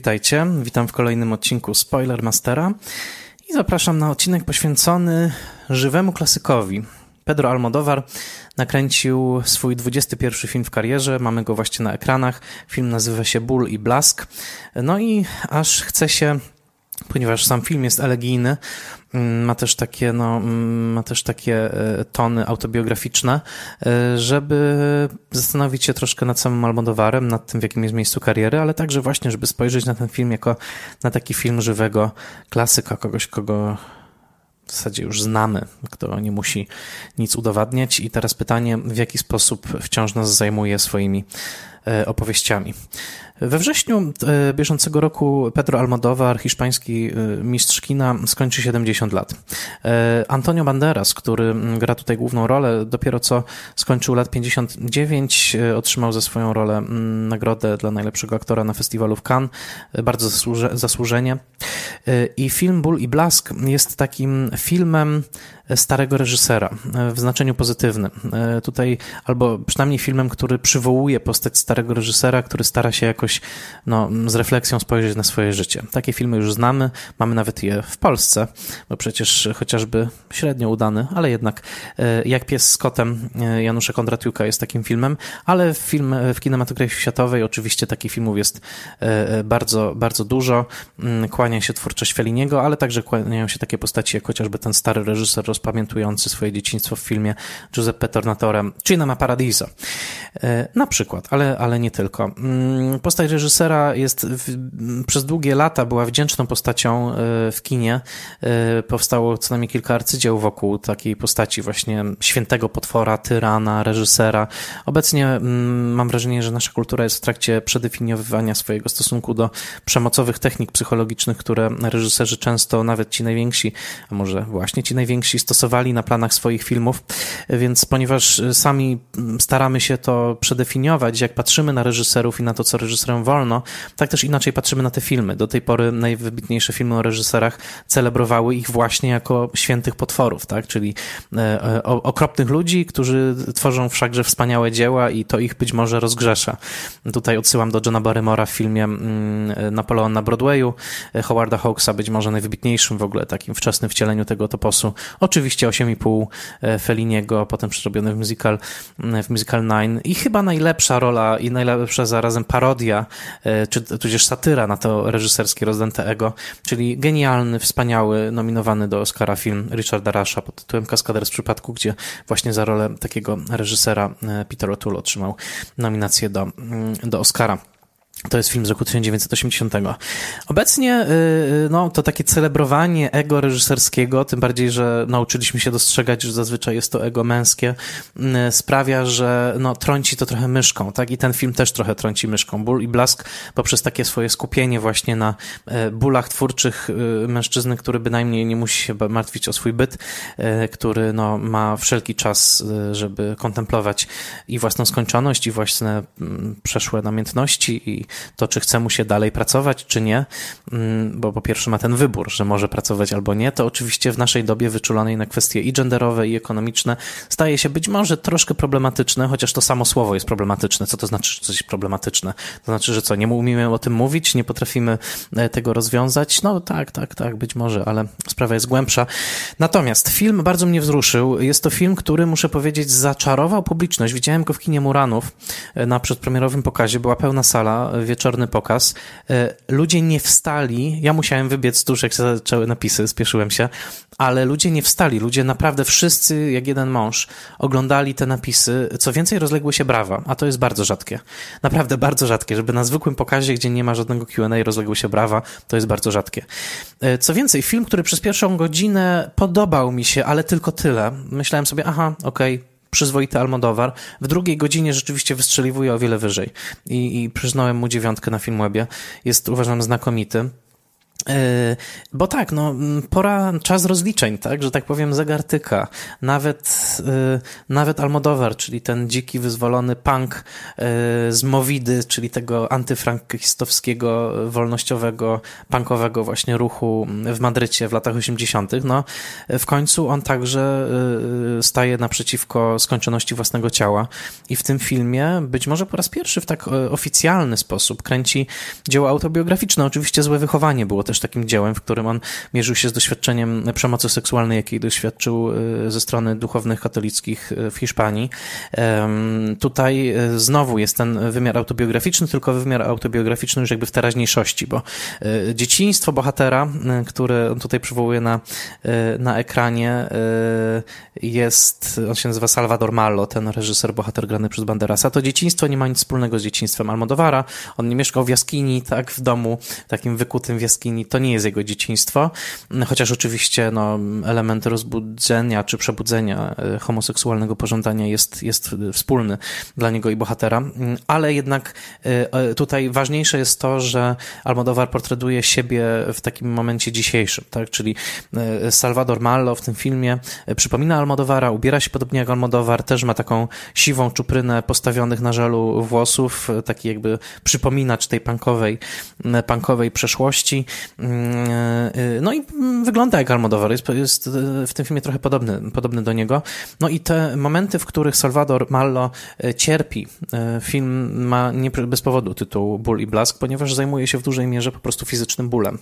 Witajcie, witam w kolejnym odcinku Spoiler Mastera i zapraszam na odcinek poświęcony żywemu klasykowi. Pedro Almodovar nakręcił swój 21 film w karierze, mamy go właśnie na ekranach. Film nazywa się Ból i Blask. No i aż chce się ponieważ sam film jest elegijny, mm, ma też takie, no, mm, ma też takie e, tony autobiograficzne, e, żeby zastanowić się troszkę nad samym Almodovarem, nad tym, w jakim jest miejscu kariery, ale także właśnie, żeby spojrzeć na ten film jako na taki film żywego klasyka, kogoś, kogo w zasadzie już znamy, kto nie musi nic udowadniać. I teraz pytanie, w jaki sposób wciąż nas zajmuje swoimi e, opowieściami. We wrześniu e, bieżącego roku Pedro Almodovar, hiszpański e, mistrz kina, skończy 70 lat. E, Antonio Banderas, który gra tutaj główną rolę, dopiero co skończył lat 59, otrzymał za swoją rolę nagrodę dla najlepszego aktora na festiwalu w Cannes, bardzo zasłużenie. I film Ból i Blask jest takim filmem starego reżysera w znaczeniu pozytywnym. Tutaj, albo przynajmniej filmem, który przywołuje postać starego reżysera, który stara się jakoś jakoś no, z refleksją spojrzeć na swoje życie. Takie filmy już znamy, mamy nawet je w Polsce, bo przecież chociażby średnio udany, ale jednak e, Jak pies z kotem e, Janusza Kondratiuka jest takim filmem, ale film, w kinematografii światowej oczywiście takich filmów jest e, bardzo, bardzo dużo. Mm, kłania się twórczość Feliniego, ale także kłaniają się takie postaci jak chociażby ten stary reżyser rozpamiętujący swoje dzieciństwo w filmie Giuseppe Tornatore, Cinema Paradiso. Na przykład, ale, ale nie tylko. Mm, postać reżysera jest w, przez długie lata była wdzięczną postacią e, w kinie. E, powstało co najmniej kilka arcydzieł wokół takiej postaci właśnie świętego potwora, tyrana, reżysera. Obecnie mm, mam wrażenie, że nasza kultura jest w trakcie przedefiniowywania swojego stosunku do przemocowych technik psychologicznych, które reżyserzy często, nawet ci najwięksi, a może właśnie ci najwięksi, stosowali na planach swoich filmów. Więc ponieważ sami staramy się to przedefiniować, jak patrzymy na reżyserów i na to, co reżyser wolno, tak też inaczej patrzymy na te filmy. Do tej pory najwybitniejsze filmy o reżyserach celebrowały ich właśnie jako świętych potworów, tak? czyli e, e, okropnych ludzi, którzy tworzą wszakże wspaniałe dzieła i to ich być może rozgrzesza. Tutaj odsyłam do Johna Barrymora w filmie mm, Napoleon na Broadwayu, e, Howarda Hawksa, być może najwybitniejszym w ogóle takim wczesnym wcieleniu tego toposu. Oczywiście 8,5 Feliniego, potem przerobiony w musical, w musical Nine i chyba najlepsza rola i najlepsza zarazem parodia E, czy tudzież satyra na to reżyserskie rozdęte ego, czyli genialny, wspaniały, nominowany do Oscara film Richarda Rasha pod tytułem Kaskader z przypadku, gdzie właśnie za rolę takiego reżysera e, Peter O'Toole otrzymał nominację do, mm, do Oscara. To jest film z roku 1980. Obecnie y, y, no, to takie celebrowanie ego reżyserskiego, tym bardziej, że nauczyliśmy się dostrzegać, że zazwyczaj jest to ego męskie, y, sprawia, że no, trąci to trochę myszką, tak? I ten film też trochę trąci myszką. Ból i blask poprzez takie swoje skupienie właśnie na bólach twórczych mężczyzny, który bynajmniej nie musi się martwić o swój byt, który no, ma wszelki czas, żeby kontemplować i własną skończoność, i własne mm, przeszłe namiętności i to, czy chce mu się dalej pracować, czy nie, mm, bo po pierwsze ma ten wybór, że może pracować albo nie, to oczywiście w naszej dobie wyczulonej na kwestie i genderowe, i ekonomiczne staje się być może troszkę problematyczne, chociaż to samo słowo jest problematyczne. Co to znaczy, że coś jest problematyczne? To znaczy, że co, nie umiemy o tym mówić, nie potrafimy e, tego rozwiązać? No tak, tak, tak, być może, ale sprawa jest głębsza. Natomiast film bardzo mnie wzruszył. Jest to film, który, muszę powiedzieć, zaczarował publiczność. Widziałem go w kinie Muranów e, na przedpremierowym pokazie, była pełna sala, wieczorny pokaz. E, ludzie nie wstali, ja musiałem wybiec tuż jak zaczęły napisy, spieszyłem się, ale ludzie nie wstali, ludzie naprawdę wszyscy, jak jeden mąż, oglądali te napisy. Co więcej, rozległy się brawa, a to jest bardzo rzadkie. Naprawdę bardzo rzadkie, żeby na zwykłym pokazie, gdzie nie ma żadnego Q&A, rozległy się brawa, to jest bardzo rzadkie. E, co więcej, film, który przez pierwszą godzinę podobał mi się, ale tylko tyle. Myślałem sobie, aha, okej, okay, przyzwoity Almodowar. W drugiej godzinie rzeczywiście wystrzeliwuje o wiele wyżej i, i przyznałem mu dziewiątkę na Filmwebie. Jest uważam znakomity. E, bo tak, no, pora, czas rozliczeń, tak, że tak powiem, zegar tyka. Nawet, e, nawet Almodóvar, czyli ten dziki, wyzwolony punk e, z Mowidy, czyli tego antyfrankistowskiego, wolnościowego, punkowego właśnie ruchu w Madrycie w latach 80., no, w końcu on także staje naprzeciwko skończoności własnego ciała i w tym filmie, być może po raz pierwszy w tak oficjalny sposób, kręci dzieło autobiograficzne. Oczywiście złe wychowanie było też takim dziełem, w którym on mierzył się z doświadczeniem przemocy seksualnej, jakiej doświadczył y, ze strony duchownych katolickich y, w Hiszpanii. Tutaj y, znowu jest ten wymiar autobiograficzny, tylko wymiar autobiograficzny już jakby w teraźniejszości, bo dzieciństwo bohatera, które on tutaj przywołuje na, na ekranie, jest, on się nazywa Salvador Mallo, ten reżyser, bohater grany przez Banderasa. To dzieciństwo nie ma nic wspólnego z dzieciństwem Almodovara. On nie mieszkał w jaskini, tak, w domu takim wykutym w jaskini. To nie jest jego dzieciństwo, chociaż oczywiście no, element rozbudzenia czy przebudzenia e, homoseksualnego pożądania jest, jest wspólny dla niego i bohatera, ale jednak e, e, tutaj ważniejsze jest to, że Almodovar portretuje siebie w takim momencie dzisiejszym, tak? czyli Salvador Mallo w tym filmie przypomina Almodovara, ubiera się podobnie jak Almodovar, też ma taką siwą czuprynę postawionych na żelu włosów, taki jakby przypominacz tej punkowej, punkowej przeszłości. Mm, no i wygląda jak Almodovar, jest, jest w tym filmie trochę podobny, podobny do niego. No i te momenty, w których Salvador Mallo e, cierpi, film ma nie bez powodu tytuł Ból i Blask, ponieważ zajmuje się w dużej mierze po prostu fizycznym bólem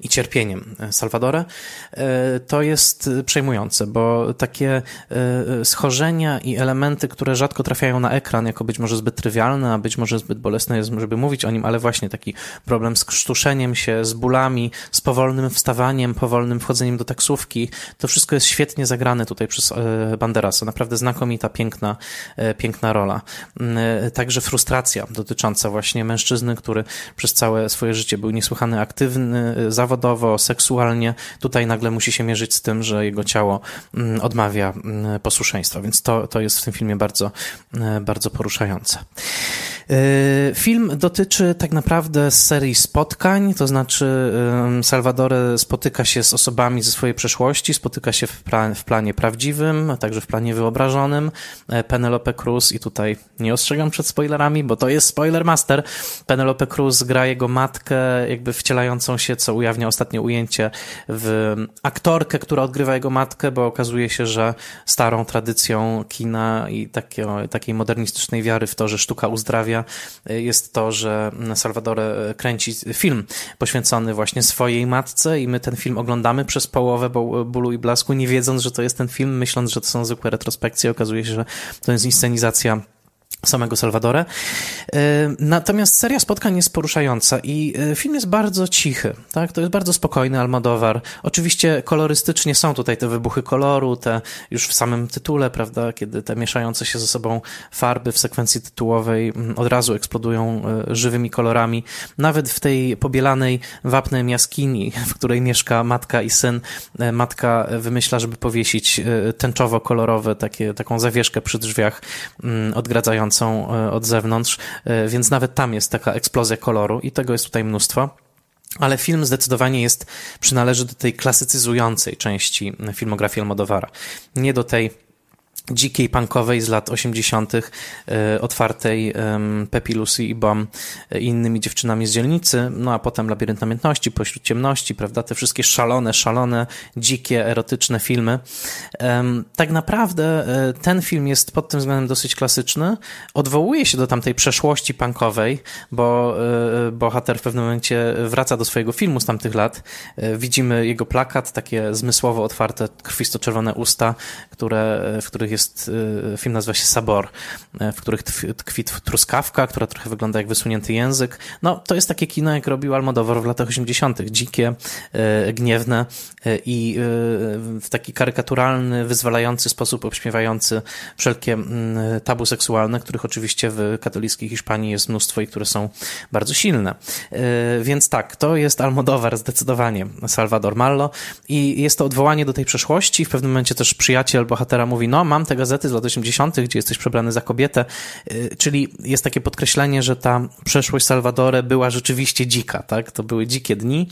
i cierpieniem Salwadora, e, to jest przejmujące, bo takie e, schorzenia i elementy, które rzadko trafiają na ekran, jako być może zbyt trywialne, a być może zbyt bolesne jest, żeby mówić o nim, ale właśnie taki problem z krztuszeniem się, z bólami, z powolnym wstawaniem, powolnym wchodzeniem do taksówki, to wszystko jest świetnie zagrane tutaj przez e, Banderasa. Naprawdę znakomita, piękna, piękna rola. Także frustracja dotycząca właśnie mężczyzny, który przez całe swoje życie był niesłychany aktywny, zawodowo, seksualnie, tutaj nagle musi się mierzyć z tym, że jego ciało mm, odmawia mm, posłuszeństwa, więc to, to jest w tym filmie bardzo, y, bardzo poruszające. Y, film dotyczy tak naprawdę serii spotkań, to znaczy Salvador spotyka się z osobami ze swojej przeszłości, spotyka się w, w planie prawdziwym, a także w planie wyobrażonym. Penelope Cruz i tutaj nie ostrzegam przed spoilerami, bo to jest spoiler master. Penelope Cruz gra jego matkę, jakby wcielającą się, co ujawnia ostatnie ujęcie w aktorkę, która odgrywa jego matkę, bo okazuje się, że starą tradycją kina i takiej modernistycznej wiary w to, że sztuka uzdrawia, jest to, że Salvador kręci film poświęcony właśnie swojej matce i my ten film oglądamy przez połowę bólu i blasku, nie wiedząc, że to jest ten film, myśląc, że to są zwykłe retrospekcje. Okazuje się, że to jest inscenizacja samego Salvadora. E, natomiast seria spotkań jest poruszająca i e, film jest bardzo cichy, tak? To jest bardzo spokojny Almodóvar. Oczywiście kolorystycznie są tutaj te wybuchy koloru, te już w samym tytule, prawda, kiedy te mieszające się ze sobą farby w sekwencji tytułowej mm, od razu eksplodują e, żywymi kolorami. Nawet w tej pobielanej wapnem jaskini, w której mieszka matka i syn, matka wymyśla, żeby powiesić tęczowo-kolorowe takie, taką zawieszkę przy drzwiach mm, odgradzającą E, od zewnątrz, e, więc nawet tam jest taka eksplozja koloru i tego jest tutaj mnóstwo. Ale film zdecydowanie jest, przynależy do tej klasycyzującej części filmografii Almodovara. Nie do tej dzikiej punkowej z lat 80., e, otwartej Pepi Lucy i Bom e, i innymi dziewczynami z dzielnicy, no a potem Labirynt Namiętności, Pośród Ciemności, prawda, te wszystkie szalone, szalone, dzikie, erotyczne filmy. Tak naprawdę e, ten film jest pod tym względem dosyć klasyczny, odwołuje się do tamtej przeszłości punkowej, bo bohater w pewnym momencie wraca do swojego filmu z tamtych lat, widzimy jego plakat, takie zmysłowo otwarte, krwisto-czerwone usta, które, w których jest, y, film nazywa się Sabor, y, w których tkwi truskawka, która trochę wygląda jak wysunięty język. No, to jest takie kino, jak robił Almodovar w latach 80., dzikie, y, gniewne i w taki karykaturalny, wyzwalający sposób obśmiewający wszelkie mm, tabu seksualne, których oczywiście w katolickiej Hiszpanii jest mnóstwo i które są bardzo silne. Więc tak, to jest Almodovar zdecydowanie, Salvador Mallo i jest to odwołanie do tej przeszłości. W pewnym momencie też przyjaciel bohatera mówi, no mam tamte gazety z lat 80., gdzie jesteś przebrany za kobietę, czyli jest takie podkreślenie, że ta przeszłość Salvadore była rzeczywiście dzika, tak? To były dzikie dni.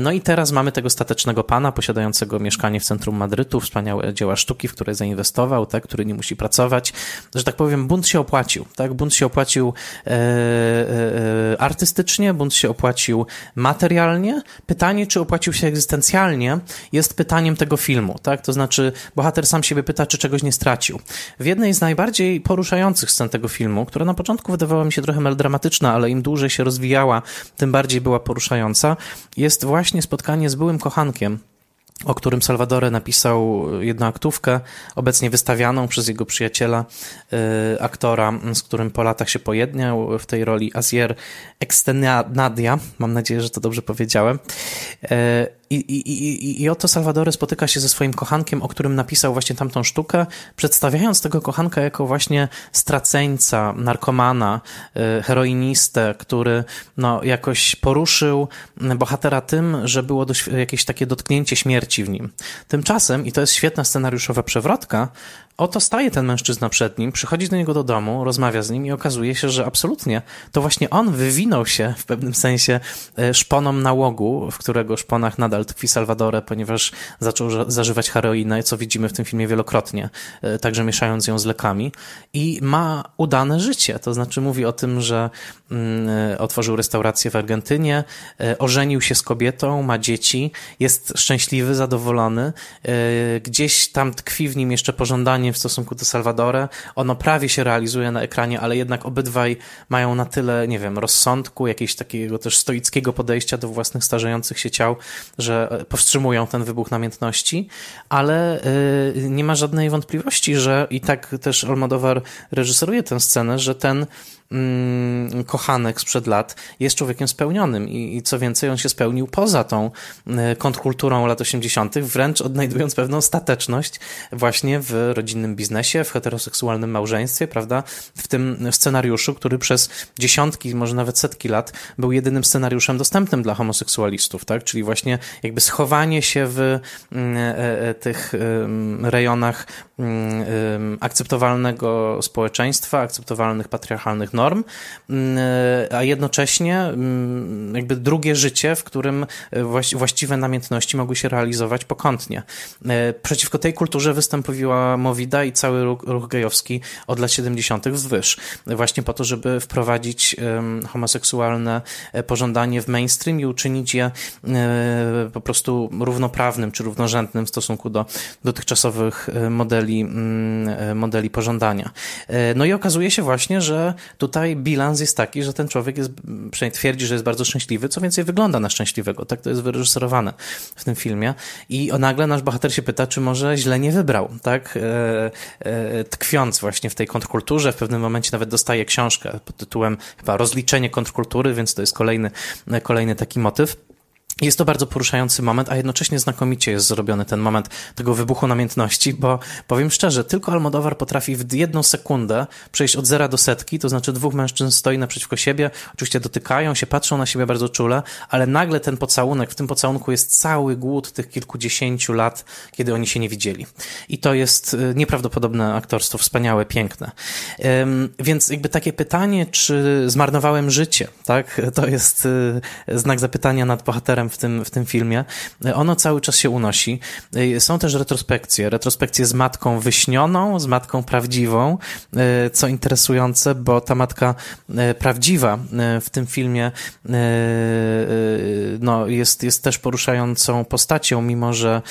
No i teraz mamy tego statecznego pana posiadającego mieszkanie w centrum Madrytu, wspaniałe dzieła sztuki, w które zainwestował, tak? który nie musi pracować. Że tak powiem, bunt się opłacił, tak? Bunt się opłacił e, e, artystycznie, bunt się opłacił materialnie. Pytanie, czy opłacił się egzystencjalnie, jest pytaniem tego filmu, tak? To znaczy, bohater sam siebie pyta, czy czegoś nie stracił. W jednej z najbardziej poruszających scen tego filmu, która na początku wydawała mi się trochę melodramatyczna, ale im dłużej się rozwijała, tym bardziej była poruszająca, jest właśnie spotkanie z byłym kochankiem o którym Salvadore napisał jedną aktówkę, obecnie wystawianą przez jego przyjaciela, y, aktora, z którym po latach się pojedniał w tej roli, Azier Extenadia, mam nadzieję, że to dobrze powiedziałem. Y, i, i, i, I oto Salvador spotyka się ze swoim kochankiem, o którym napisał właśnie tamtą sztukę, przedstawiając tego kochanka jako właśnie straceńca, narkomana, y, heroinistę, który no, jakoś poruszył bohatera tym, że było jakieś takie dotknięcie śmierci w nim. Tymczasem, i to jest świetna scenariuszowa przewrotka, Oto staje ten mężczyzna przed nim, przychodzi do niego do domu, rozmawia z nim i okazuje się, że absolutnie to właśnie on wywinął się w pewnym sensie e, szponom nałogu, w którego szponach nadal tkwi Salvadore, ponieważ zaczął zażywać heroinę, co widzimy w tym filmie wielokrotnie, e, także mieszając ją z lekami i ma udane życie, to znaczy mówi o tym, że mm, e, otworzył restaurację w Argentynie, ożenił się z kobietą, ma dzieci, jest szczęśliwy, zadowolony, gdzieś tam tkwi w nim jeszcze pożądanie w stosunku do Salvadora. Ono prawie się realizuje na ekranie, ale jednak obydwaj mają na tyle, nie wiem, rozsądku, jakiegoś takiego też stoickiego podejścia do własnych starzejących się ciał, że powstrzymują ten wybuch namiętności, ale yy, nie ma żadnej wątpliwości, że i tak też Almodovar reżyseruje tę scenę, że ten mm, kochanek sprzed lat jest człowiekiem spełnionym I, i co więcej, on się spełnił poza tą y, kontrkulturą lat 80., wręcz odnajdując pewną stateczność właśnie w rodzinnym biznesie, w heteroseksualnym małżeństwie, prawda? W tym scenariuszu, który przez dziesiątki, może nawet setki lat był jedynym scenariuszem dostępnym dla homoseksualistów, tak? Czyli właśnie jakby schowanie się w mm, e, e, tych rejonach akceptowalnego społeczeństwa, akceptowalnych patriarchalnych norm, mm, e, a jednocześnie mm, jakby drugie życie, w którym e, właściwe namiętności mogły się realizować pokątnie. E, przeciwko tej kulturze wystąpiła Mowida i cały ruch, ruch gejowski od lat 70. wzwyż. Właśnie po to, żeby wprowadzić homoseksualne pożądanie w mainstream i uczynić je po prostu równoprawnym czy równorzędnym w stosunku do dotychczasowych modeli, mm, modeli pożądania. No i okazuje się właśnie, że tutaj bilans jest taki, że ten człowiek jest, przynajmniej twierdzi, że jest bardzo szczęśliwy, co więcej wygląda na szczęśliwego. Tak to jest wyreżyserowane w tym filmie. I nagle nasz bohater się pyta, czy może źle nie wybrał, tak? E, e, tkwiąc właśnie w tej kontrkulturze, w pewnym momencie nawet dostaje książkę pod tytułem chyba Rozliczenie kontrkultury, więc to jest kolejny, kolejny taki motyw. Jest to bardzo poruszający moment, a jednocześnie znakomicie jest zrobiony ten moment tego wybuchu namiętności, bo powiem szczerze, tylko Almodovar potrafi w jedną sekundę przejść od zera do setki, to znaczy dwóch mężczyzn stoi naprzeciwko siebie, oczywiście dotykają się, patrzą na siebie bardzo czule, ale nagle ten pocałunek, w tym pocałunku jest cały głód tych kilkudziesięciu lat, kiedy oni się nie widzieli. I to jest y, nieprawdopodobne aktorstwo, wspaniałe, piękne. Więc jakby takie pytanie, czy zmarnowałem życie, tak? To jest y, znak zapytania nad bohaterem w tym, w tym filmie, ono cały czas się unosi. Są też retrospekcje, retrospekcje z matką wyśnioną, z matką prawdziwą, co interesujące, bo ta matka e, prawdziwa w tym filmie no, jest, jest też poruszającą postacią, mimo że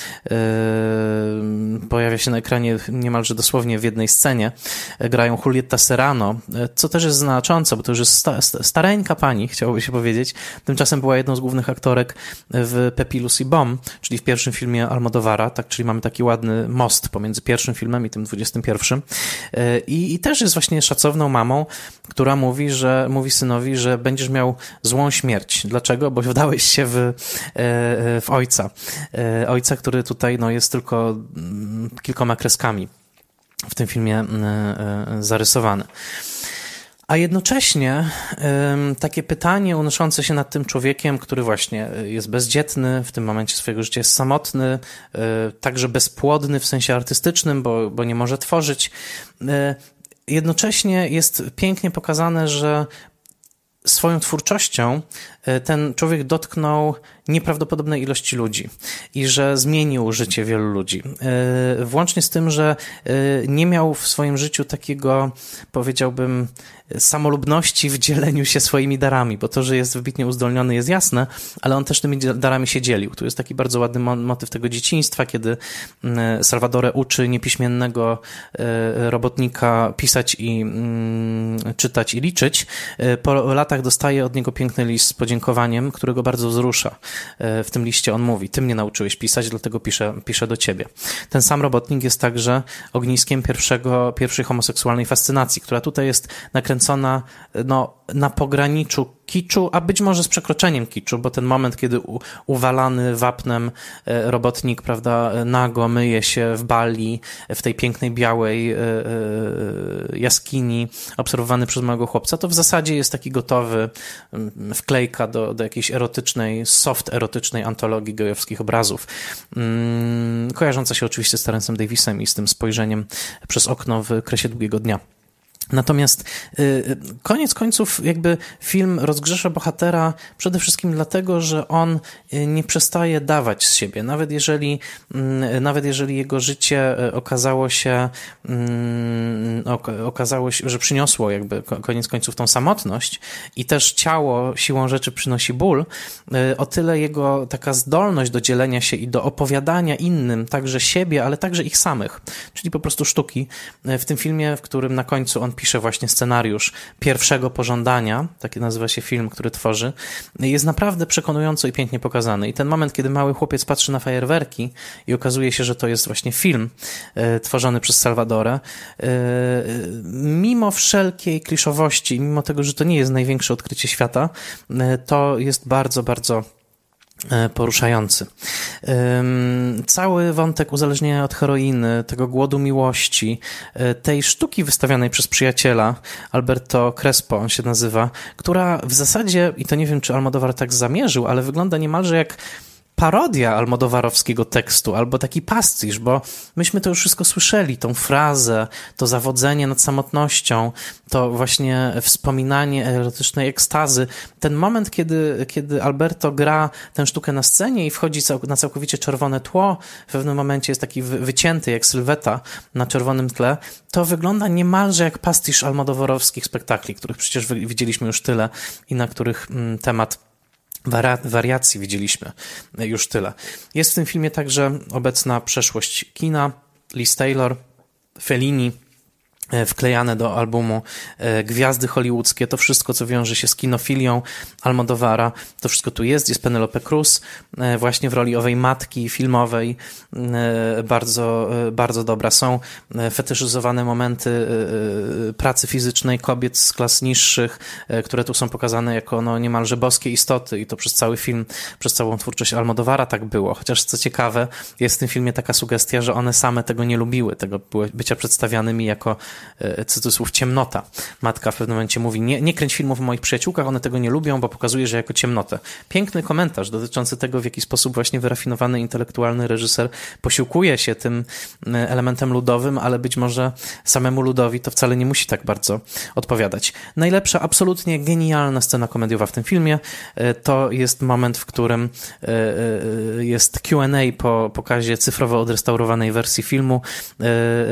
pojawia się na ekranie niemalże dosłownie w jednej scenie. Grają Julieta Serrano, co też jest znaczące, bo to już jest sta, stareńka pani, chciałoby się powiedzieć. Tymczasem była jedną z głównych aktorek w Pepilus i Bomb, czyli w pierwszym filmie Almodovara, tak, czyli mamy taki ładny most pomiędzy pierwszym filmem i tym dwudziestym pierwszym. E, I, I też jest właśnie szacowną mamą, która mówi, że mówi synowi, że będziesz miał złą śmierć. Dlaczego? Bo wdałeś się w, e, w ojca. E, ojca, który tutaj no, jest tylko mm, kilkoma kreskami w tym filmie zarysowany. A jednocześnie takie pytanie unoszące się nad tym człowiekiem, który właśnie jest bezdzietny, w tym momencie swojego życia jest samotny, także bezpłodny w sensie artystycznym, bo, bo nie może tworzyć. Jednocześnie jest pięknie pokazane, że swoją twórczością ten człowiek dotknął nieprawdopodobnej ilości ludzi i że zmienił życie wielu ludzi. E, włącznie z tym, że e, nie miał w swoim życiu takiego, powiedziałbym, samolubności w dzieleniu się swoimi darami, bo to, że jest wybitnie uzdolniony jest jasne, ale on też tymi darami się dzielił. Tu jest taki bardzo ładny motyw tego dzieciństwa, kiedy mm, Salvadore uczy niepiśmiennego e, robotnika pisać i mm, czytać i liczyć. Po latach dostaje od niego piękny list z podziękowaniem, którego bardzo wzrusza. E, w tym liście on mówi, ty mnie nauczyłeś pisać, dlatego piszę, piszę do ciebie. Ten sam robotnik jest także ogniskiem pierwszego, pierwszej homoseksualnej fascynacji, która tutaj jest nakręcona no, na pograniczu kiczu, a być może z przekroczeniem kiczu, bo ten moment, kiedy u, uwalany wapnem e, robotnik, prawda, nago myje się w Bali, w tej pięknej białej e, e, jaskini, obserwowany przez małego chłopca, to w zasadzie jest taki gotowy mm, do, do jakiejś erotycznej, soft erotycznej antologii gejowskich obrazów, mm, kojarząca się oczywiście z Terencem Davisem i z tym spojrzeniem przez okno w kresie długiego dnia. Natomiast y, y, koniec końców, jakby film rozgrzesza bohatera przede wszystkim dlatego, że on y, nie przestaje dawać z siebie. Nawet jeżeli, mm, nawet jeżeli jego życie okazało się, mm, okazało się, że przyniosło jakby koniec końców tą samotność i też ciało siłą rzeczy przynosi ból, o tyle jego taka zdolność do dzielenia się i do opowiadania innym, także siebie, ale także ich samych, czyli po prostu sztuki, w tym filmie, w którym na końcu on pisze właśnie scenariusz pierwszego pożądania, taki nazywa się film, który tworzy, jest naprawdę przekonująco i pięknie pokazany. I ten moment, kiedy mały chłopiec patrzy na fajerwerki i okazuje się, że to jest właśnie film e, tworzony przez Salvadora, e, mimo wszelkiej kliszowości, mimo tego, że to nie jest największe odkrycie świata, e, to jest bardzo, bardzo poruszający. Cały wątek uzależnienia od heroiny, tego głodu miłości, e, tej sztuki wystawianej przez przyjaciela, Alberto Crespo on się nazywa, która w zasadzie, i to nie wiem, czy Almodovar tak zamierzył, ale wygląda niemalże jak parodia almodowarowskiego tekstu, albo taki pastisz, bo myśmy to już wszystko słyszeli, tą frazę, to zawodzenie nad samotnością, to właśnie wspominanie erotycznej ekstazy. Ten moment, kiedy, kiedy Alberto gra tę sztukę na scenie i wchodzi na całkowicie czerwone tło, w pewnym momencie jest taki wycięty jak sylweta na czerwonym tle, to wygląda niemalże jak pastisz almodowarowskich spektakli, których przecież widzieliśmy już tyle i na których mm, temat wariacji widzieliśmy. Już tyle. Jest w tym filmie także obecna przeszłość kina, Liz Taylor, Fellini, wklejane do albumu e, gwiazdy hollywoodzkie, to wszystko, co wiąże się z kinofilią Almodovara, to wszystko tu jest. Jest Penelope Cruz e, właśnie w roli owej matki filmowej, bardzo, bardzo dobra. Są fetyszyzowane momenty pracy fizycznej kobiet z klas niższych, które tu są pokazane jako no, niemalże boskie istoty i to przez cały film, przez całą twórczość Almodovara tak było. Chociaż co ciekawe, jest w tym filmie taka sugestia, że one same tego nie lubiły, tego bycia przedstawianymi jako E, cudzysłów ciemnota. Matka w pewnym momencie mówi, nie, nie kręć filmów o moich przyjaciółkach, one tego nie lubią, bo pokazuje, że jako ciemnotę. Piękny komentarz dotyczący tego, w jaki sposób właśnie wyrafinowany, intelektualny reżyser posiłkuje się tym e, elementem ludowym, ale być może samemu ludowi to wcale nie musi tak bardzo odpowiadać. Najlepsza, absolutnie genialna scena komediowa w tym filmie e, to jest moment, w którym jest Q&A po pokazie cyfrowo odrestaurowanej wersji filmu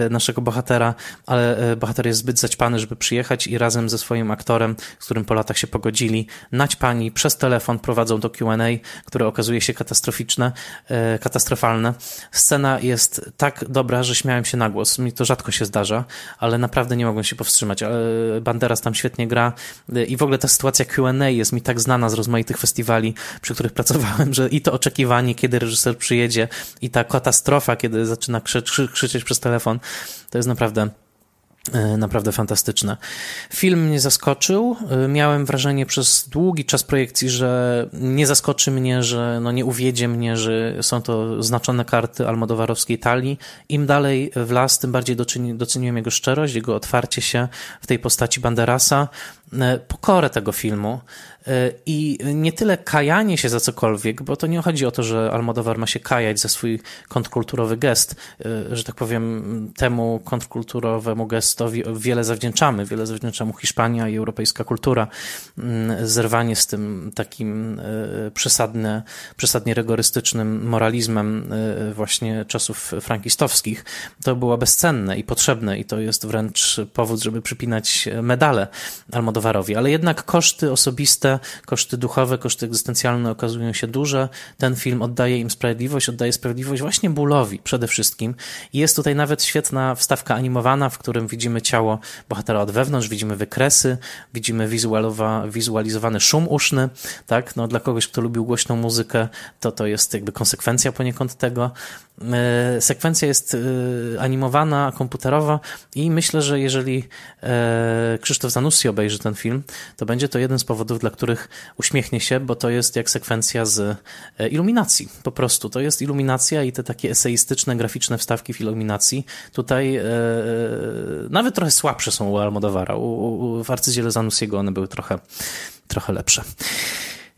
naszego bohatera, ale E, bohater jest zbyt zaćpany, żeby przyjechać i razem ze swoim aktorem, z którym po latach się pogodzili, naćpani przez telefon prowadzą do Q&A, które okazuje się katastroficzne, e, katastrofalne. Scena jest tak dobra, że śmiałem się na głos. Mi to rzadko się zdarza, ale naprawdę nie mogłem się powstrzymać. Banderas tam świetnie gra e, i w ogóle ta sytuacja Q&A jest mi tak znana z rozmaitych festiwali, przy których pracowałem, że i to oczekiwanie, kiedy reżyser przyjedzie i ta katastrofa, kiedy zaczyna krzy krzyczeć przez telefon, to jest naprawdę E, naprawdę fantastyczne. Film mnie zaskoczył. E, miałem wrażenie przez długi czas projekcji, że nie zaskoczy mnie, że no nie uwiedzie mnie, że są to znaczone karty almodowarowskiej talii. Im dalej w las, tym bardziej doceniłem jego szczerość, jego otwarcie się w tej postaci Banderasa, e, pokorę tego filmu. I nie tyle kajanie się za cokolwiek, bo to nie chodzi o to, że Almodovar ma się kajać za swój kontrkulturowy gest, że tak powiem, temu kontrkulturowemu gestowi wiele zawdzięczamy. Wiele zawdzięcza mu Hiszpania i europejska kultura. Mm, zerwanie z tym takim przesadne, przesadnie rygorystycznym moralizmem właśnie czasów frankistowskich, to było bezcenne i potrzebne i to jest wręcz powód, żeby przypinać medale Almodovarowi. Ale jednak koszty osobiste koszty duchowe, koszty egzystencjalne okazują się duże. Ten film oddaje im sprawiedliwość, oddaje sprawiedliwość właśnie bólowi przede wszystkim. Jest tutaj nawet świetna wstawka animowana, w którym widzimy ciało bohatera od wewnątrz, widzimy wykresy, widzimy wizualizowany szum uszny, tak? No, dla kogoś, kto lubił głośną muzykę, to to jest jakby konsekwencja poniekąd tego. E, sekwencja jest e, animowana, komputerowa i myślę, że jeżeli e, Krzysztof Zanussi obejrzy ten film, to będzie to jeden z powodów, dla których uśmiechnie się, bo to jest jak sekwencja z iluminacji. Po prostu to jest iluminacja i te takie eseistyczne, graficzne wstawki w iluminacji. Tutaj nawet trochę słabsze są u Almodovara. U, u, w arcydziele Zanussiego one były trochę, trochę lepsze.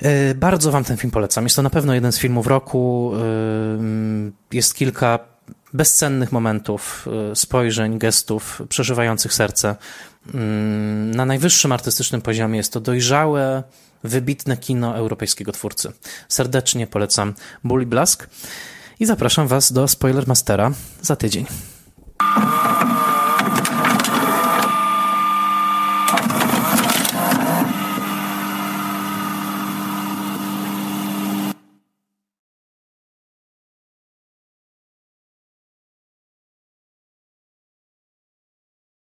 E, bardzo Wam ten film polecam. Jest to na pewno jeden z filmów roku. E, jest kilka bezcennych momentów, e, spojrzeń, gestów przeżywających serce. Mm, na najwyższym artystycznym poziomie jest to dojrzałe, wybitne kino europejskiego twórcy. Serdecznie polecam Bully Blask i zapraszam Was do Spoiler Mastera za tydzień.